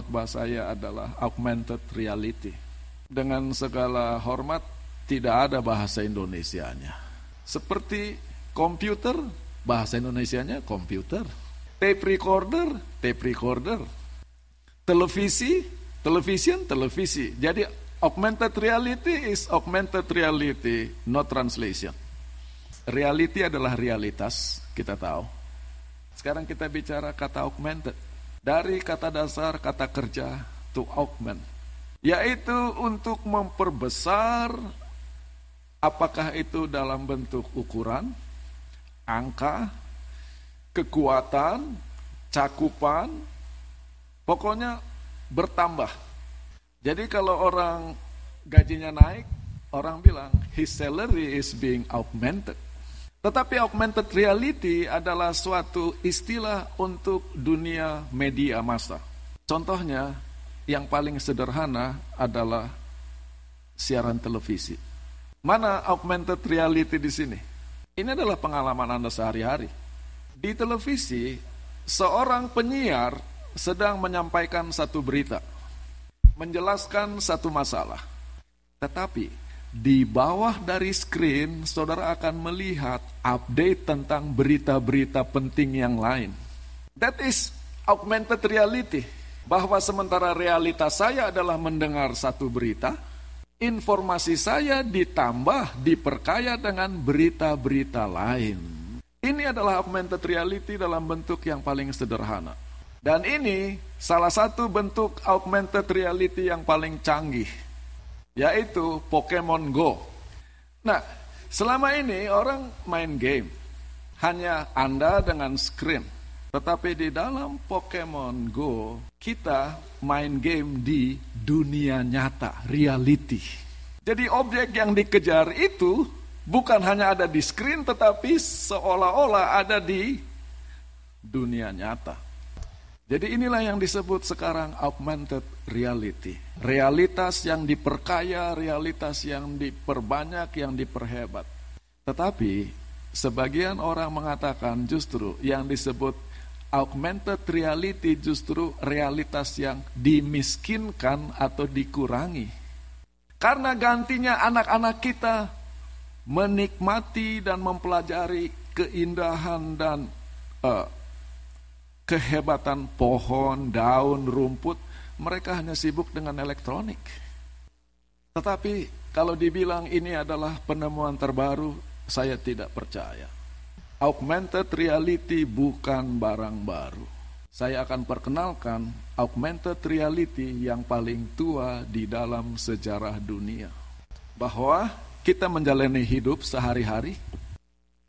khotbah saya adalah augmented reality. Dengan segala hormat, tidak ada bahasa Indonesianya. Seperti komputer, bahasa Indonesianya komputer. Tape recorder, tape recorder. Televisi, television, televisi. Jadi augmented reality is augmented reality, not translation. Reality adalah realitas, kita tahu. Sekarang kita bicara kata augmented. Dari kata dasar kata kerja to augment. Yaitu untuk memperbesar apakah itu dalam bentuk ukuran, angka, kekuatan, cakupan, pokoknya bertambah. Jadi kalau orang gajinya naik, orang bilang his salary is being augmented. Tetapi augmented reality adalah suatu istilah untuk dunia media massa. Contohnya, yang paling sederhana adalah siaran televisi. Mana augmented reality di sini? Ini adalah pengalaman Anda sehari-hari. Di televisi, seorang penyiar sedang menyampaikan satu berita, menjelaskan satu masalah. Tetapi di bawah dari screen saudara akan melihat update tentang berita-berita penting yang lain. That is augmented reality. Bahwa sementara realitas saya adalah mendengar satu berita, informasi saya ditambah, diperkaya dengan berita-berita lain. Ini adalah augmented reality dalam bentuk yang paling sederhana. Dan ini salah satu bentuk augmented reality yang paling canggih yaitu Pokemon Go. Nah, selama ini orang main game, hanya Anda dengan screen. Tetapi di dalam Pokemon Go, kita main game di dunia nyata, reality. Jadi objek yang dikejar itu bukan hanya ada di screen, tetapi seolah-olah ada di dunia nyata. Jadi inilah yang disebut sekarang augmented reality. Realitas yang diperkaya, realitas yang diperbanyak, yang diperhebat. Tetapi sebagian orang mengatakan justru yang disebut augmented reality justru realitas yang dimiskinkan atau dikurangi. Karena gantinya anak-anak kita menikmati dan mempelajari keindahan dan uh, kehebatan pohon, daun, rumput, mereka hanya sibuk dengan elektronik. Tetapi kalau dibilang ini adalah penemuan terbaru, saya tidak percaya. Augmented reality bukan barang baru. Saya akan perkenalkan augmented reality yang paling tua di dalam sejarah dunia. Bahwa kita menjalani hidup sehari-hari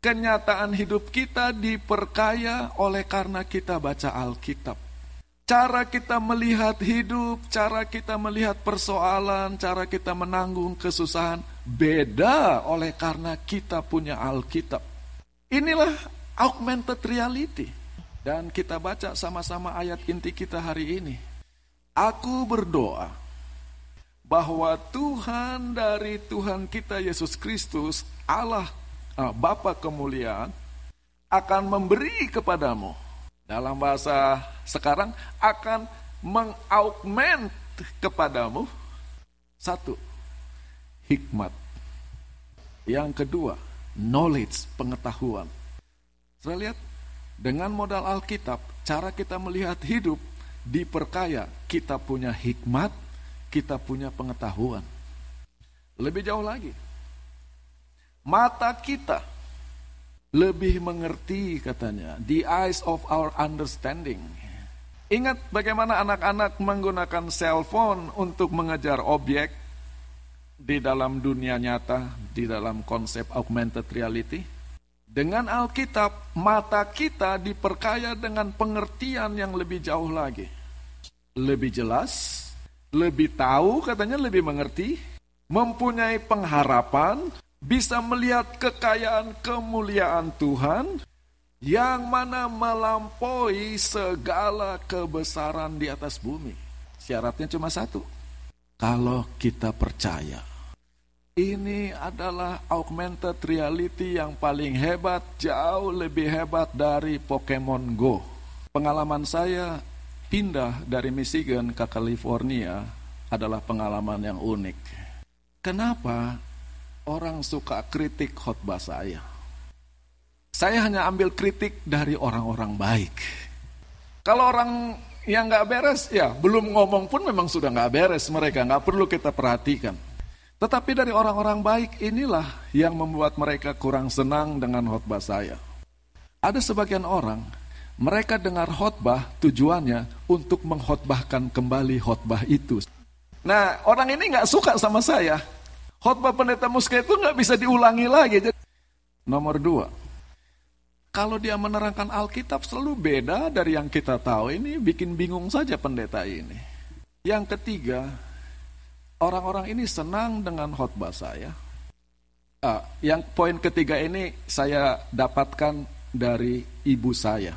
Kenyataan hidup kita diperkaya oleh karena kita baca Alkitab. Cara kita melihat hidup, cara kita melihat persoalan, cara kita menanggung kesusahan beda oleh karena kita punya Alkitab. Inilah augmented reality. Dan kita baca sama-sama ayat inti kita hari ini. Aku berdoa bahwa Tuhan dari Tuhan kita Yesus Kristus, Allah Bapa kemuliaan akan memberi kepadamu dalam bahasa sekarang akan mengaugment kepadamu satu hikmat. Yang kedua knowledge pengetahuan. Saya lihat dengan modal Alkitab cara kita melihat hidup diperkaya kita punya hikmat kita punya pengetahuan. Lebih jauh lagi Mata kita lebih mengerti katanya. The eyes of our understanding. Ingat bagaimana anak-anak menggunakan cellphone untuk mengejar objek di dalam dunia nyata, di dalam konsep augmented reality. Dengan Alkitab, mata kita diperkaya dengan pengertian yang lebih jauh lagi. Lebih jelas, lebih tahu katanya lebih mengerti, mempunyai pengharapan, bisa melihat kekayaan kemuliaan Tuhan yang mana melampaui segala kebesaran di atas bumi. Syaratnya cuma satu. Kalau kita percaya. Ini adalah augmented reality yang paling hebat, jauh lebih hebat dari Pokemon Go. Pengalaman saya pindah dari Michigan ke California adalah pengalaman yang unik. Kenapa orang suka kritik khotbah saya? Saya hanya ambil kritik dari orang-orang baik. Kalau orang yang nggak beres, ya belum ngomong pun memang sudah nggak beres mereka, nggak perlu kita perhatikan. Tetapi dari orang-orang baik inilah yang membuat mereka kurang senang dengan khotbah saya. Ada sebagian orang mereka dengar khotbah tujuannya untuk mengkhotbahkan kembali khotbah itu. Nah, orang ini nggak suka sama saya. Khotbah pendeta Muska itu nggak bisa diulangi lagi. Nomor dua, kalau dia menerangkan Alkitab selalu beda dari yang kita tahu. Ini bikin bingung saja pendeta ini. Yang ketiga, orang-orang ini senang dengan khotbah saya. Ah, yang poin ketiga ini saya dapatkan dari ibu saya.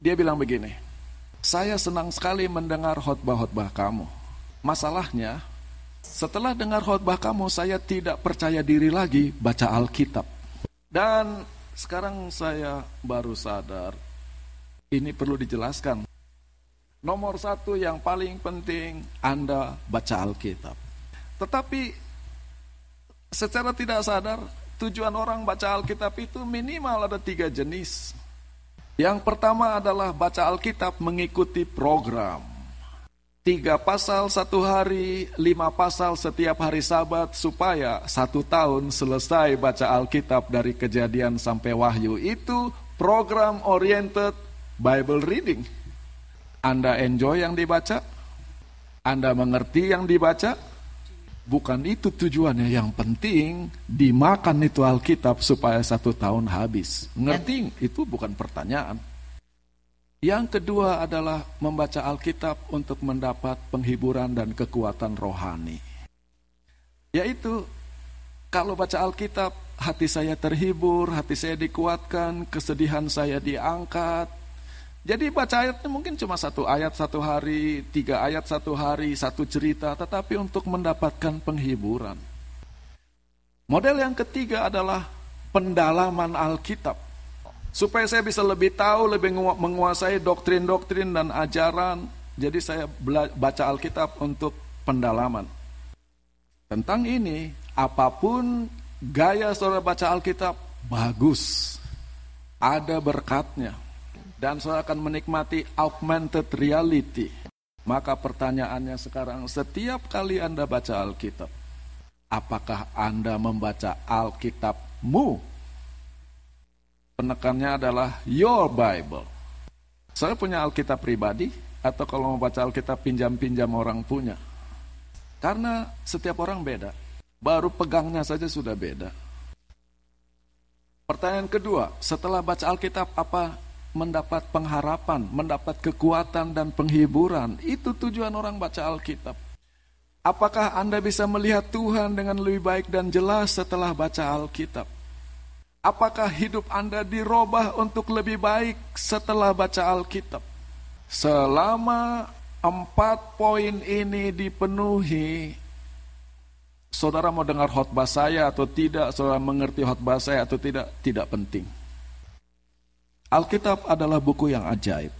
Dia bilang begini, saya senang sekali mendengar khotbah-khotbah kamu. Masalahnya, setelah dengar khotbah kamu, saya tidak percaya diri lagi baca Alkitab. Dan sekarang saya baru sadar, ini perlu dijelaskan. Nomor satu yang paling penting, Anda baca Alkitab. Tetapi secara tidak sadar, tujuan orang baca Alkitab itu minimal ada tiga jenis. Yang pertama adalah baca Alkitab mengikuti program. Tiga pasal satu hari, lima pasal setiap hari sabat supaya satu tahun selesai baca Alkitab dari kejadian sampai wahyu. Itu program oriented Bible reading. Anda enjoy yang dibaca? Anda mengerti yang dibaca? Bukan itu tujuannya yang penting dimakan itu Alkitab supaya satu tahun habis. Ngerti? Itu bukan pertanyaan. Yang kedua adalah membaca Alkitab untuk mendapat penghiburan dan kekuatan rohani. Yaitu kalau baca Alkitab hati saya terhibur, hati saya dikuatkan, kesedihan saya diangkat, jadi baca ayatnya mungkin cuma satu ayat satu hari, tiga ayat satu hari, satu cerita, tetapi untuk mendapatkan penghiburan. Model yang ketiga adalah pendalaman Alkitab. Supaya saya bisa lebih tahu, lebih menguasai doktrin-doktrin dan ajaran. Jadi saya baca Alkitab untuk pendalaman. Tentang ini, apa pun gaya saudara baca Alkitab, bagus. Ada berkatnya dan saya akan menikmati augmented reality. Maka pertanyaannya sekarang, setiap kali Anda baca Alkitab, apakah Anda membaca Alkitabmu? Penekannya adalah your Bible. Saya punya Alkitab pribadi, atau kalau mau baca Alkitab pinjam-pinjam orang punya. Karena setiap orang beda. Baru pegangnya saja sudah beda. Pertanyaan kedua, setelah baca Alkitab apa mendapat pengharapan, mendapat kekuatan dan penghiburan. Itu tujuan orang baca Alkitab. Apakah Anda bisa melihat Tuhan dengan lebih baik dan jelas setelah baca Alkitab? Apakah hidup Anda dirubah untuk lebih baik setelah baca Alkitab? Selama empat poin ini dipenuhi, saudara mau dengar khotbah saya atau tidak, saudara mengerti khotbah saya atau tidak, tidak penting. Alkitab adalah buku yang ajaib.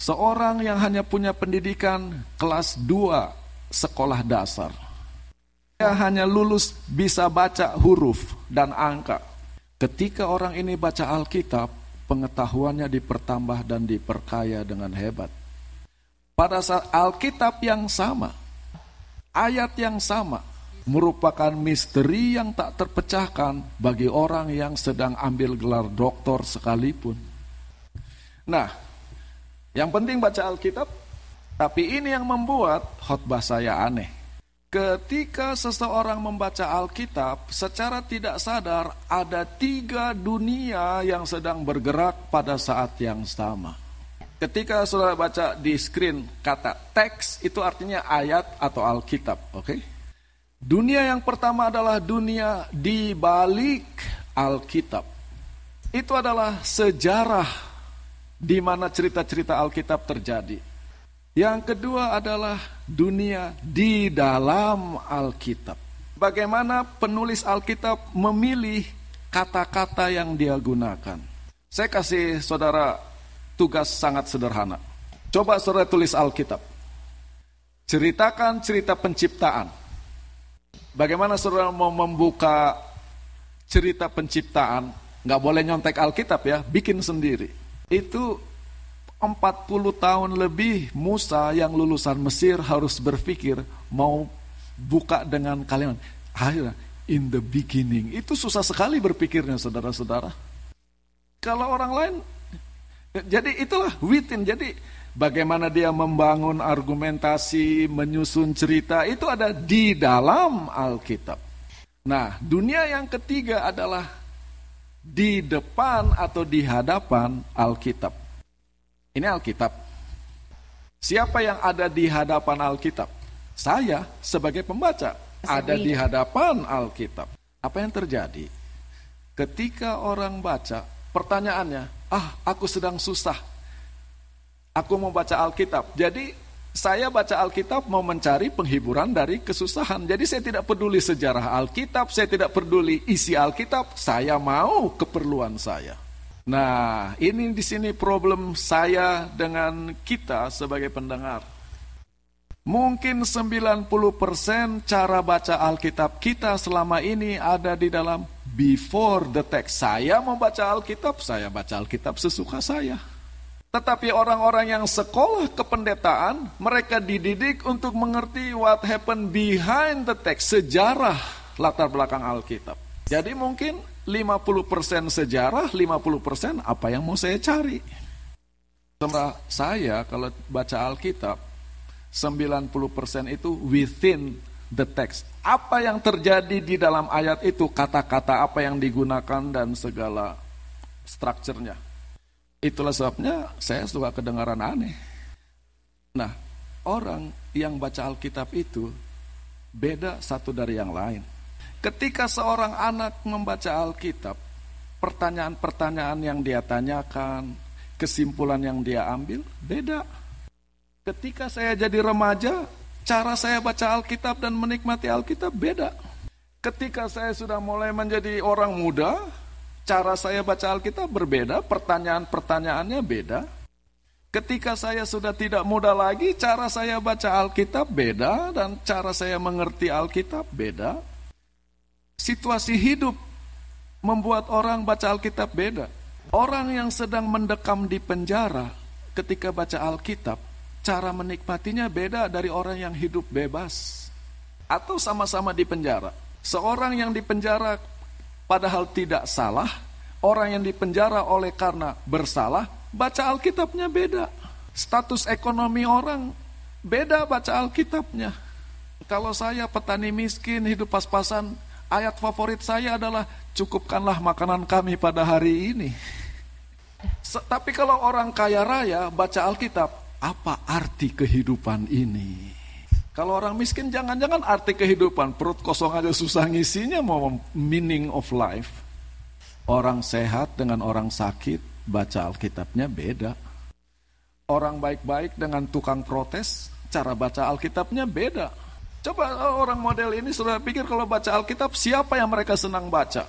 Seorang yang hanya punya pendidikan kelas 2 sekolah dasar. Dia hanya lulus bisa baca huruf dan angka. Ketika orang ini baca Alkitab, pengetahuannya dipertambah dan diperkaya dengan hebat. Pada saat Alkitab yang sama, ayat yang sama, merupakan misteri yang tak terpecahkan bagi orang yang sedang ambil gelar doktor sekalipun. Nah, yang penting baca Alkitab, tapi ini yang membuat khotbah saya aneh. Ketika seseorang membaca Alkitab, secara tidak sadar ada tiga dunia yang sedang bergerak pada saat yang sama. Ketika saudara baca di screen kata teks, itu artinya ayat atau Alkitab, oke? Okay? Dunia yang pertama adalah dunia di balik Alkitab. Itu adalah sejarah di mana cerita-cerita Alkitab terjadi. Yang kedua adalah dunia di dalam Alkitab. Bagaimana penulis Alkitab memilih kata-kata yang dia gunakan. Saya kasih saudara tugas sangat sederhana. Coba saudara tulis Alkitab. Ceritakan cerita penciptaan. Bagaimana saudara mau membuka cerita penciptaan? Nggak boleh nyontek Alkitab ya, bikin sendiri. Itu 40 tahun lebih Musa yang lulusan Mesir harus berpikir mau buka dengan kalimat akhirnya in the beginning. Itu susah sekali berpikirnya saudara-saudara. Kalau orang lain jadi itulah within. Jadi bagaimana dia membangun argumentasi, menyusun cerita itu ada di dalam Alkitab. Nah, dunia yang ketiga adalah di depan atau di hadapan Alkitab. Ini Alkitab. Siapa yang ada di hadapan Alkitab? Saya sebagai pembaca ada di hadapan Alkitab. Apa yang terjadi? Ketika orang baca, pertanyaannya, ah aku sedang susah. Aku mau baca Alkitab. Jadi saya baca Alkitab mau mencari penghiburan dari kesusahan. Jadi saya tidak peduli sejarah Alkitab, saya tidak peduli isi Alkitab, saya mau keperluan saya. Nah, ini di sini problem saya dengan kita sebagai pendengar. Mungkin 90% cara baca Alkitab kita selama ini ada di dalam before the text. Saya membaca Alkitab, saya baca Alkitab sesuka saya. Tetapi orang-orang yang sekolah kependetaan, mereka dididik untuk mengerti what happened behind the text, sejarah latar belakang Alkitab. Jadi mungkin 50% sejarah, 50% apa yang mau saya cari. Sementara saya kalau baca Alkitab, 90% itu within the text. Apa yang terjadi di dalam ayat itu, kata-kata apa yang digunakan dan segala strukturnya. Itulah sebabnya saya suka kedengaran aneh. Nah, orang yang baca Alkitab itu beda satu dari yang lain. Ketika seorang anak membaca Alkitab, pertanyaan-pertanyaan yang dia tanyakan, kesimpulan yang dia ambil beda. Ketika saya jadi remaja, Cara saya baca Alkitab dan menikmati Alkitab beda. Ketika saya sudah mulai menjadi orang muda, cara saya baca Alkitab berbeda, pertanyaan-pertanyaannya beda. Ketika saya sudah tidak muda lagi, cara saya baca Alkitab beda dan cara saya mengerti Alkitab beda. Situasi hidup membuat orang baca Alkitab beda. Orang yang sedang mendekam di penjara ketika baca Alkitab cara menikmatinya beda dari orang yang hidup bebas atau sama-sama di penjara. Seorang yang di penjara padahal tidak salah, orang yang di penjara oleh karena bersalah, baca Alkitabnya beda. Status ekonomi orang beda baca Alkitabnya. Kalau saya petani miskin, hidup pas-pasan, ayat favorit saya adalah cukupkanlah makanan kami pada hari ini. Tapi kalau orang kaya raya baca Alkitab, apa arti kehidupan ini? Kalau orang miskin jangan-jangan arti kehidupan, perut kosong aja susah ngisinya mau meaning of life. Orang sehat dengan orang sakit, baca Alkitabnya beda. Orang baik-baik dengan tukang protes, cara baca Alkitabnya beda. Coba orang model ini sudah pikir kalau baca Alkitab siapa yang mereka senang baca?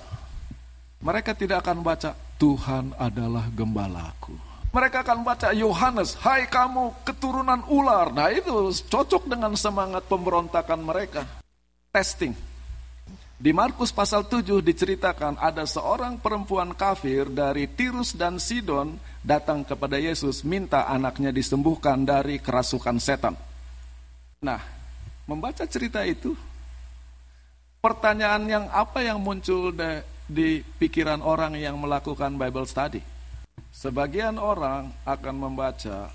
Mereka tidak akan baca Tuhan adalah gembalaku. Mereka akan baca Yohanes, hai kamu keturunan ular. Nah itu cocok dengan semangat pemberontakan mereka. Testing. Di Markus pasal 7 diceritakan ada seorang perempuan kafir dari Tirus dan Sidon datang kepada Yesus minta anaknya disembuhkan dari kerasukan setan. Nah, membaca cerita itu, pertanyaan yang apa yang muncul di pikiran orang yang melakukan Bible study? Sebagian orang akan membaca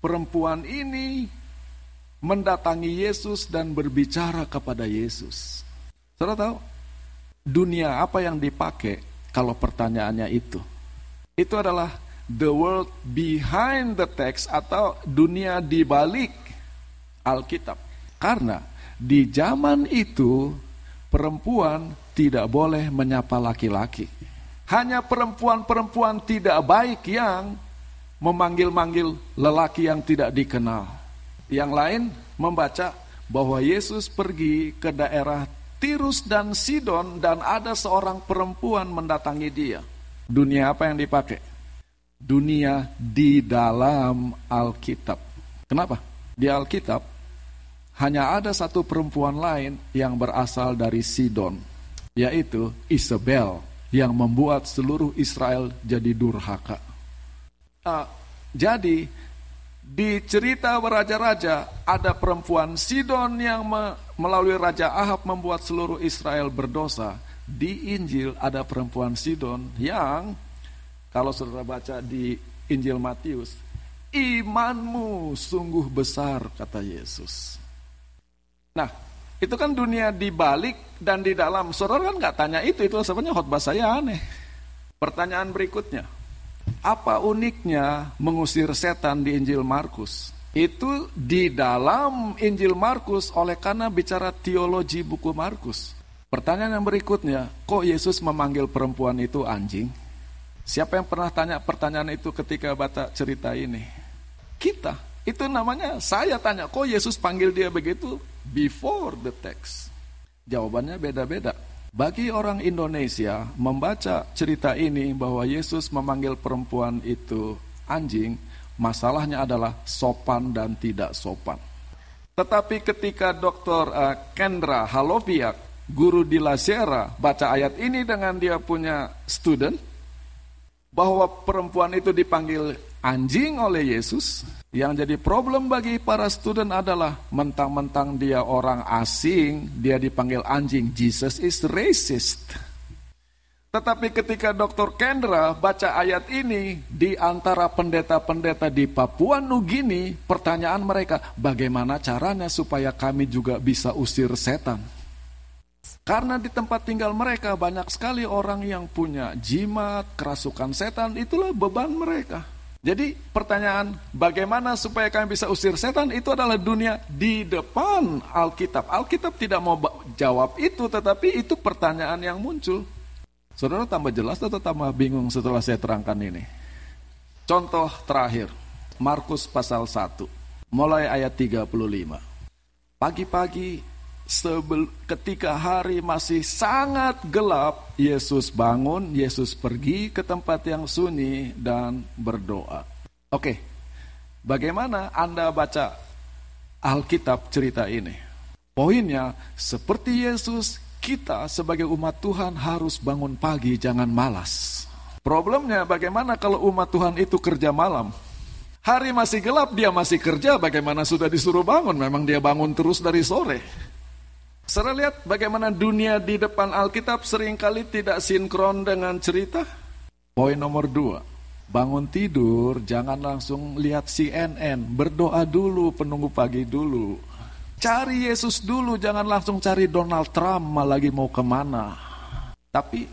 perempuan ini mendatangi Yesus dan berbicara kepada Yesus. Saudara tahu dunia apa yang dipakai kalau pertanyaannya itu? Itu adalah the world behind the text atau dunia di balik Alkitab. Karena di zaman itu perempuan tidak boleh menyapa laki-laki. Hanya perempuan-perempuan tidak baik yang memanggil-manggil lelaki yang tidak dikenal. Yang lain membaca bahwa Yesus pergi ke daerah Tirus dan Sidon dan ada seorang perempuan mendatangi dia. Dunia apa yang dipakai? dunia di dalam Alkitab. Kenapa? Di Alkitab hanya ada satu perempuan lain yang berasal dari Sidon, yaitu Isabel yang membuat seluruh Israel jadi durhaka. Uh, jadi di cerita raja-raja ada perempuan Sidon yang me melalui Raja Ahab membuat seluruh Israel berdosa. Di Injil ada perempuan Sidon yang kalau saudara baca di Injil Matius, imanmu sungguh besar, kata Yesus. Nah, itu kan dunia di balik dan di dalam. Saudara kan nggak tanya itu, itu sebenarnya khotbah saya aneh. Pertanyaan berikutnya, apa uniknya mengusir setan di Injil Markus? Itu di dalam Injil Markus oleh karena bicara teologi buku Markus. Pertanyaan yang berikutnya, kok Yesus memanggil perempuan itu anjing? Siapa yang pernah tanya pertanyaan itu ketika baca cerita ini? Kita. Itu namanya saya tanya, kok Yesus panggil dia begitu before the text? Jawabannya beda-beda. Bagi orang Indonesia membaca cerita ini bahwa Yesus memanggil perempuan itu anjing, masalahnya adalah sopan dan tidak sopan. Tetapi ketika Dr. Eh, Kendra Haloviak, guru di Lasera, baca ayat ini dengan dia punya student, bahwa perempuan itu dipanggil anjing oleh Yesus, yang jadi problem bagi para student adalah mentang-mentang dia orang asing, dia dipanggil anjing. Jesus is racist. Tetapi ketika Dr. Kendra baca ayat ini di antara pendeta-pendeta di Papua Nugini, pertanyaan mereka, bagaimana caranya supaya kami juga bisa usir setan? Karena di tempat tinggal mereka banyak sekali orang yang punya jimat, kerasukan setan, itulah beban mereka. Jadi pertanyaan bagaimana supaya kami bisa usir setan itu adalah dunia di depan Alkitab. Alkitab tidak mau jawab itu tetapi itu pertanyaan yang muncul. Saudara tambah jelas atau tambah bingung setelah saya terangkan ini? Contoh terakhir, Markus pasal 1, mulai ayat 35. Pagi-pagi sebel, ketika hari masih sangat gelap, Yesus bangun, Yesus pergi ke tempat yang sunyi dan berdoa. Oke, bagaimana Anda baca Alkitab cerita ini? Poinnya, seperti Yesus, kita sebagai umat Tuhan harus bangun pagi, jangan malas. Problemnya bagaimana kalau umat Tuhan itu kerja malam? Hari masih gelap, dia masih kerja, bagaimana sudah disuruh bangun? Memang dia bangun terus dari sore. Saudara lihat bagaimana dunia di depan Alkitab sering kali tidak sinkron dengan cerita. Poin nomor dua, bangun tidur jangan langsung lihat CNN, berdoa dulu, penunggu pagi dulu. Cari Yesus dulu, jangan langsung cari Donald Trump lagi mau ke mana. Tapi,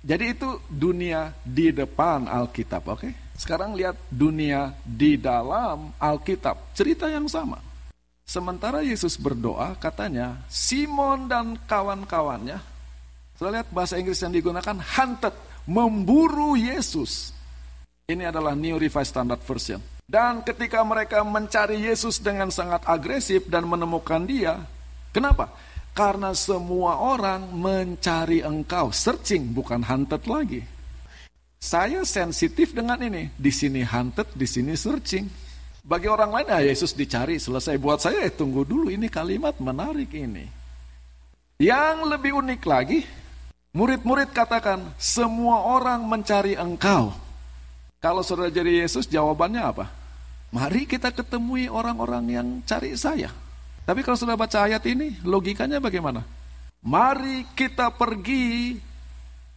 jadi itu dunia di depan Alkitab, oke? Okay? Sekarang lihat dunia di dalam Alkitab, cerita yang sama. Sementara Yesus berdoa, katanya Simon dan kawan-kawannya, saya lihat bahasa Inggris yang digunakan hunted, memburu Yesus. Ini adalah New Revised Standard Version. Dan ketika mereka mencari Yesus dengan sangat agresif dan menemukan dia, kenapa? Karena semua orang mencari engkau, searching bukan hunted lagi. Saya sensitif dengan ini. Di sini hunted, di sini searching. Bagi orang lain, ah Yesus dicari, selesai. Buat saya, eh, tunggu dulu, ini kalimat menarik ini. Yang lebih unik lagi, murid-murid katakan, semua orang mencari engkau. Kalau saudara jadi Yesus, jawabannya apa? Mari kita ketemui orang-orang yang cari saya. Tapi kalau sudah baca ayat ini, logikanya bagaimana? Mari kita pergi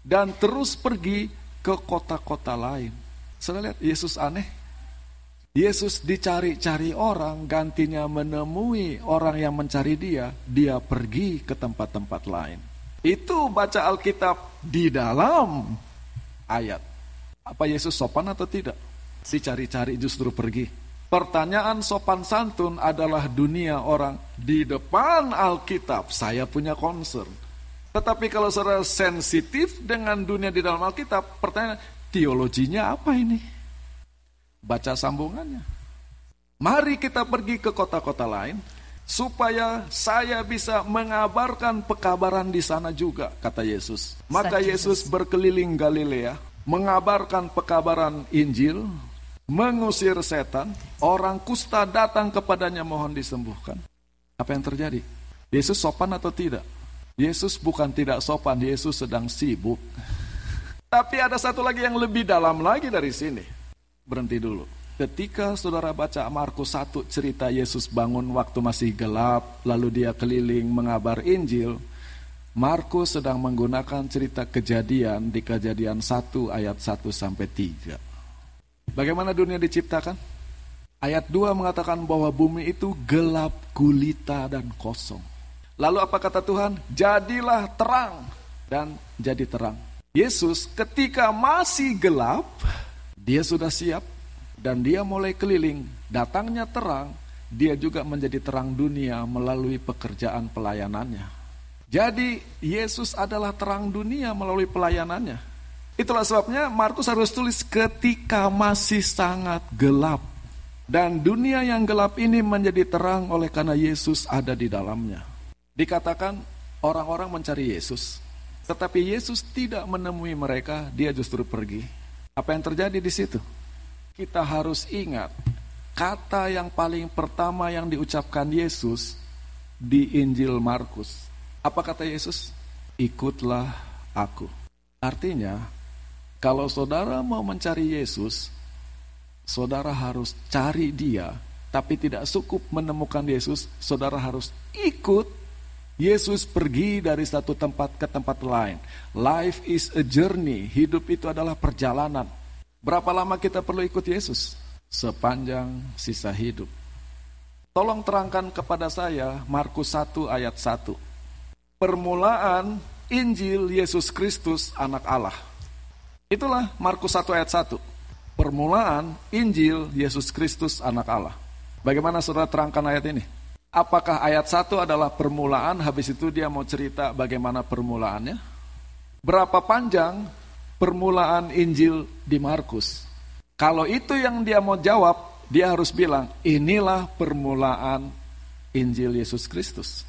dan terus pergi ke kota-kota lain. Saudara lihat, Yesus aneh. Yesus dicari-cari orang, gantinya menemui orang yang mencari dia, dia pergi ke tempat-tempat lain. Itu baca Alkitab di dalam ayat. Apa Yesus sopan atau tidak? Dicari-cari justru pergi. Pertanyaan sopan santun adalah dunia orang di depan Alkitab. Saya punya concern. Tetapi kalau saudara sensitif dengan dunia di dalam Alkitab, pertanyaan teologinya apa ini? Baca sambungannya. Mari kita pergi ke kota-kota lain supaya saya bisa mengabarkan pekabaran di sana juga, kata Yesus. Maka Yesus berkeliling Galilea, mengabarkan pekabaran Injil, mengusir setan, orang kusta datang kepadanya mohon disembuhkan. Apa yang terjadi? Yesus sopan atau tidak? Yesus bukan tidak sopan, Yesus sedang sibuk. Tapi ada satu lagi yang lebih dalam lagi dari sini. Berhenti dulu. Ketika saudara baca Markus 1 cerita Yesus bangun waktu masih gelap, lalu dia keliling mengabar Injil, Markus sedang menggunakan cerita kejadian di kejadian 1 ayat 1 sampai 3. Bagaimana dunia diciptakan? Ayat 2 mengatakan bahwa bumi itu gelap, gulita, dan kosong. Lalu apa kata Tuhan? Jadilah terang dan jadi terang. Yesus ketika masih gelap, dia sudah siap dan dia mulai keliling. Datangnya terang, dia juga menjadi terang dunia melalui pekerjaan pelayanannya. Jadi Yesus adalah terang dunia melalui pelayanannya. Itulah sebabnya Markus harus tulis ketika masih sangat gelap. Dan dunia yang gelap ini menjadi terang oleh karena Yesus ada di dalamnya. Dikatakan orang-orang mencari Yesus. Tetapi Yesus tidak menemui mereka, dia justru pergi. Apa yang terjadi di situ? Kita harus ingat, kata yang paling pertama yang diucapkan Yesus di Injil Markus apa kata Yesus? Ikutlah aku. Artinya, kalau saudara mau mencari Yesus, saudara harus cari dia, tapi tidak cukup menemukan Yesus, saudara harus ikut Yesus pergi dari satu tempat ke tempat lain. Life is a journey. Hidup itu adalah perjalanan. Berapa lama kita perlu ikut Yesus? Sepanjang sisa hidup. Tolong terangkan kepada saya Markus 1 ayat 1 permulaan Injil Yesus Kristus anak Allah. Itulah Markus 1 ayat 1. Permulaan Injil Yesus Kristus anak Allah. Bagaimana saudara terangkan ayat ini? Apakah ayat 1 adalah permulaan, habis itu dia mau cerita bagaimana permulaannya? Berapa panjang permulaan Injil di Markus? Kalau itu yang dia mau jawab, dia harus bilang, inilah permulaan Injil Yesus Kristus.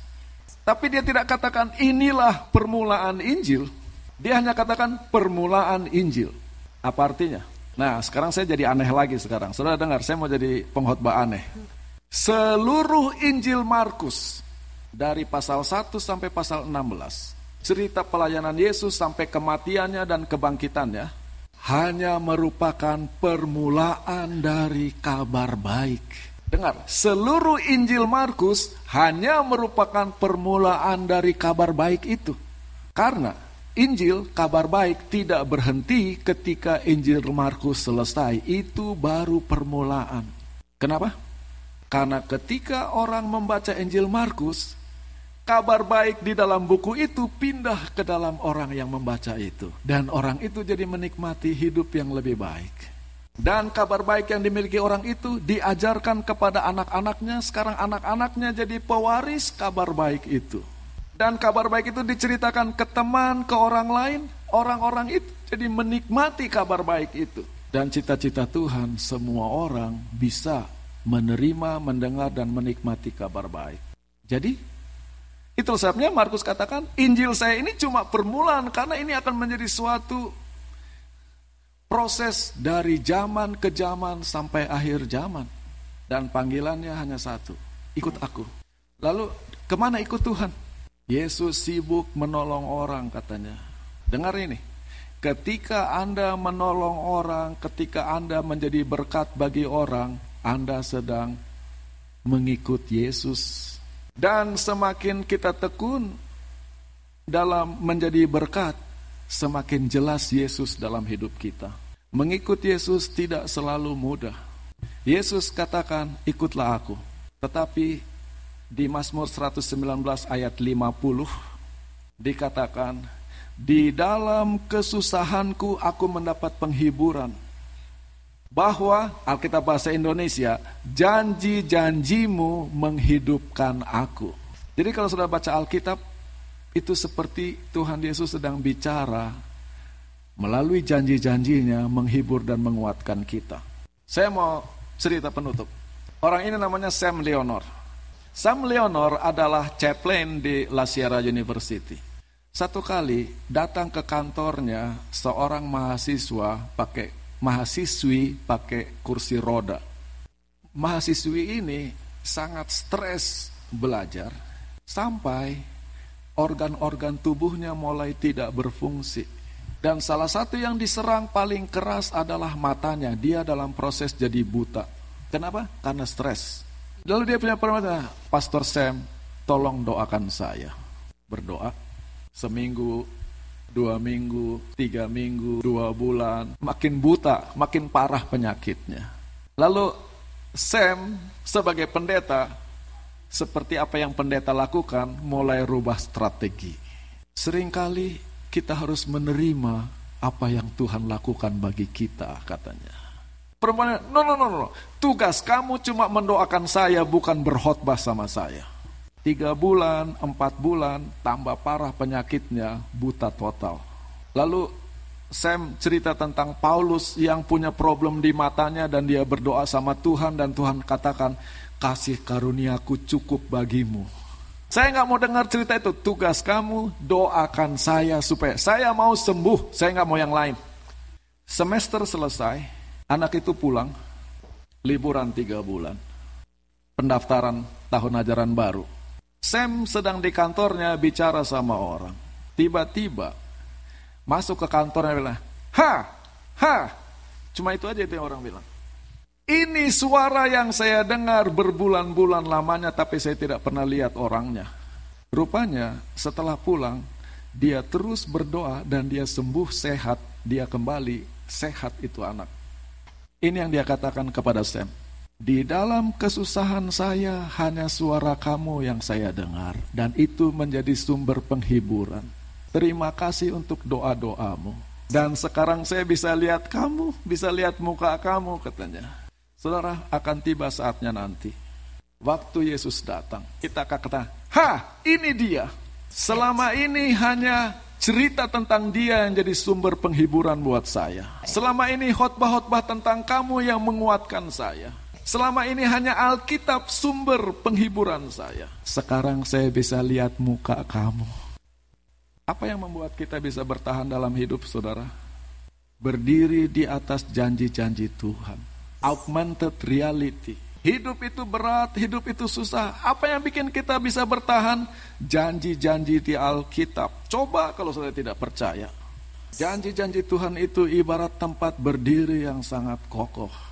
Tapi dia tidak katakan inilah permulaan Injil. Dia hanya katakan permulaan Injil. Apa artinya? Nah, sekarang saya jadi aneh lagi sekarang. Saudara dengar, saya mau jadi pengkhotbah aneh. Seluruh Injil Markus dari pasal 1 sampai pasal 16, cerita pelayanan Yesus sampai kematiannya dan kebangkitannya hanya merupakan permulaan dari kabar baik. Dengar, seluruh Injil Markus hanya merupakan permulaan dari kabar baik itu. Karena Injil kabar baik tidak berhenti ketika Injil Markus selesai. Itu baru permulaan. Kenapa? Karena ketika orang membaca Injil Markus, kabar baik di dalam buku itu pindah ke dalam orang yang membaca itu. Dan orang itu jadi menikmati hidup yang lebih baik. Dan kabar baik yang dimiliki orang itu diajarkan kepada anak-anaknya, sekarang anak-anaknya jadi pewaris kabar baik itu. Dan kabar baik itu diceritakan ke teman, ke orang lain, orang-orang itu jadi menikmati kabar baik itu. Dan cita-cita Tuhan semua orang bisa menerima, mendengar, dan menikmati kabar baik. Jadi, itu sebabnya Markus katakan, Injil saya ini cuma permulaan karena ini akan menjadi suatu proses dari zaman ke zaman sampai akhir zaman. Dan panggilannya hanya satu, ikut aku. Lalu ke mana ikut Tuhan? Yesus sibuk menolong orang katanya. Dengar ini, ketika Anda menolong orang, ketika Anda menjadi berkat bagi orang, Anda sedang mengikut Yesus. Dan semakin kita tekun dalam menjadi berkat, semakin jelas Yesus dalam hidup kita. Mengikut Yesus tidak selalu mudah. Yesus katakan, ikutlah aku. Tetapi di Mazmur 119 ayat 50 dikatakan, di dalam kesusahanku aku mendapat penghiburan. Bahwa, Alkitab Bahasa Indonesia, janji-janjimu menghidupkan aku. Jadi kalau sudah baca Alkitab, itu seperti Tuhan Yesus sedang bicara melalui janji-janjinya menghibur dan menguatkan kita. Saya mau cerita penutup. Orang ini namanya Sam Leonor. Sam Leonor adalah chaplain di La Sierra University. Satu kali datang ke kantornya seorang mahasiswa pakai mahasiswi pakai kursi roda. Mahasiswi ini sangat stres belajar sampai organ-organ tubuhnya mulai tidak berfungsi. Dan salah satu yang diserang paling keras adalah matanya. Dia dalam proses jadi buta. Kenapa? Karena stres. Lalu dia punya permintaan, Pastor Sam, tolong doakan saya. Berdoa, seminggu, dua minggu, tiga minggu, dua bulan, makin buta, makin parah penyakitnya. Lalu Sam sebagai pendeta, seperti apa yang pendeta lakukan, mulai rubah strategi. Seringkali kita harus menerima apa yang Tuhan lakukan bagi kita, katanya. Perempuan, no, no, no, no. Tugas kamu cuma mendoakan saya, bukan berkhotbah sama saya. Tiga bulan, empat bulan, tambah parah penyakitnya, buta total. Lalu Sam cerita tentang Paulus yang punya problem di matanya dan dia berdoa sama Tuhan dan Tuhan katakan, kasih karuniaku cukup bagimu. Saya nggak mau dengar cerita itu. Tugas kamu doakan saya supaya saya mau sembuh. Saya nggak mau yang lain. Semester selesai, anak itu pulang, liburan tiga bulan, pendaftaran tahun ajaran baru. Sam sedang di kantornya bicara sama orang. Tiba-tiba masuk ke kantornya bilang, ha, ha. Cuma itu aja itu yang orang bilang. Ini suara yang saya dengar berbulan-bulan lamanya tapi saya tidak pernah lihat orangnya. Rupanya setelah pulang, dia terus berdoa dan dia sembuh sehat, dia kembali sehat itu anak. Ini yang dia katakan kepada Sam. Di dalam kesusahan saya hanya suara kamu yang saya dengar dan itu menjadi sumber penghiburan. Terima kasih untuk doa-doamu. Dan sekarang saya bisa lihat kamu, bisa lihat muka kamu katanya. Saudara akan tiba saatnya nanti. Waktu Yesus datang, kita akan kata, ha ini dia. Selama ini hanya cerita tentang dia yang jadi sumber penghiburan buat saya. Selama ini khotbah-khotbah tentang kamu yang menguatkan saya. Selama ini hanya Alkitab sumber penghiburan saya. Sekarang saya bisa lihat muka kamu. Apa yang membuat kita bisa bertahan dalam hidup saudara? Berdiri di atas janji-janji Tuhan. Augmented reality. Hidup itu berat, hidup itu susah. Apa yang bikin kita bisa bertahan? Janji-janji di Alkitab. Coba kalau saudara tidak percaya. Janji-janji Tuhan itu ibarat tempat berdiri yang sangat kokoh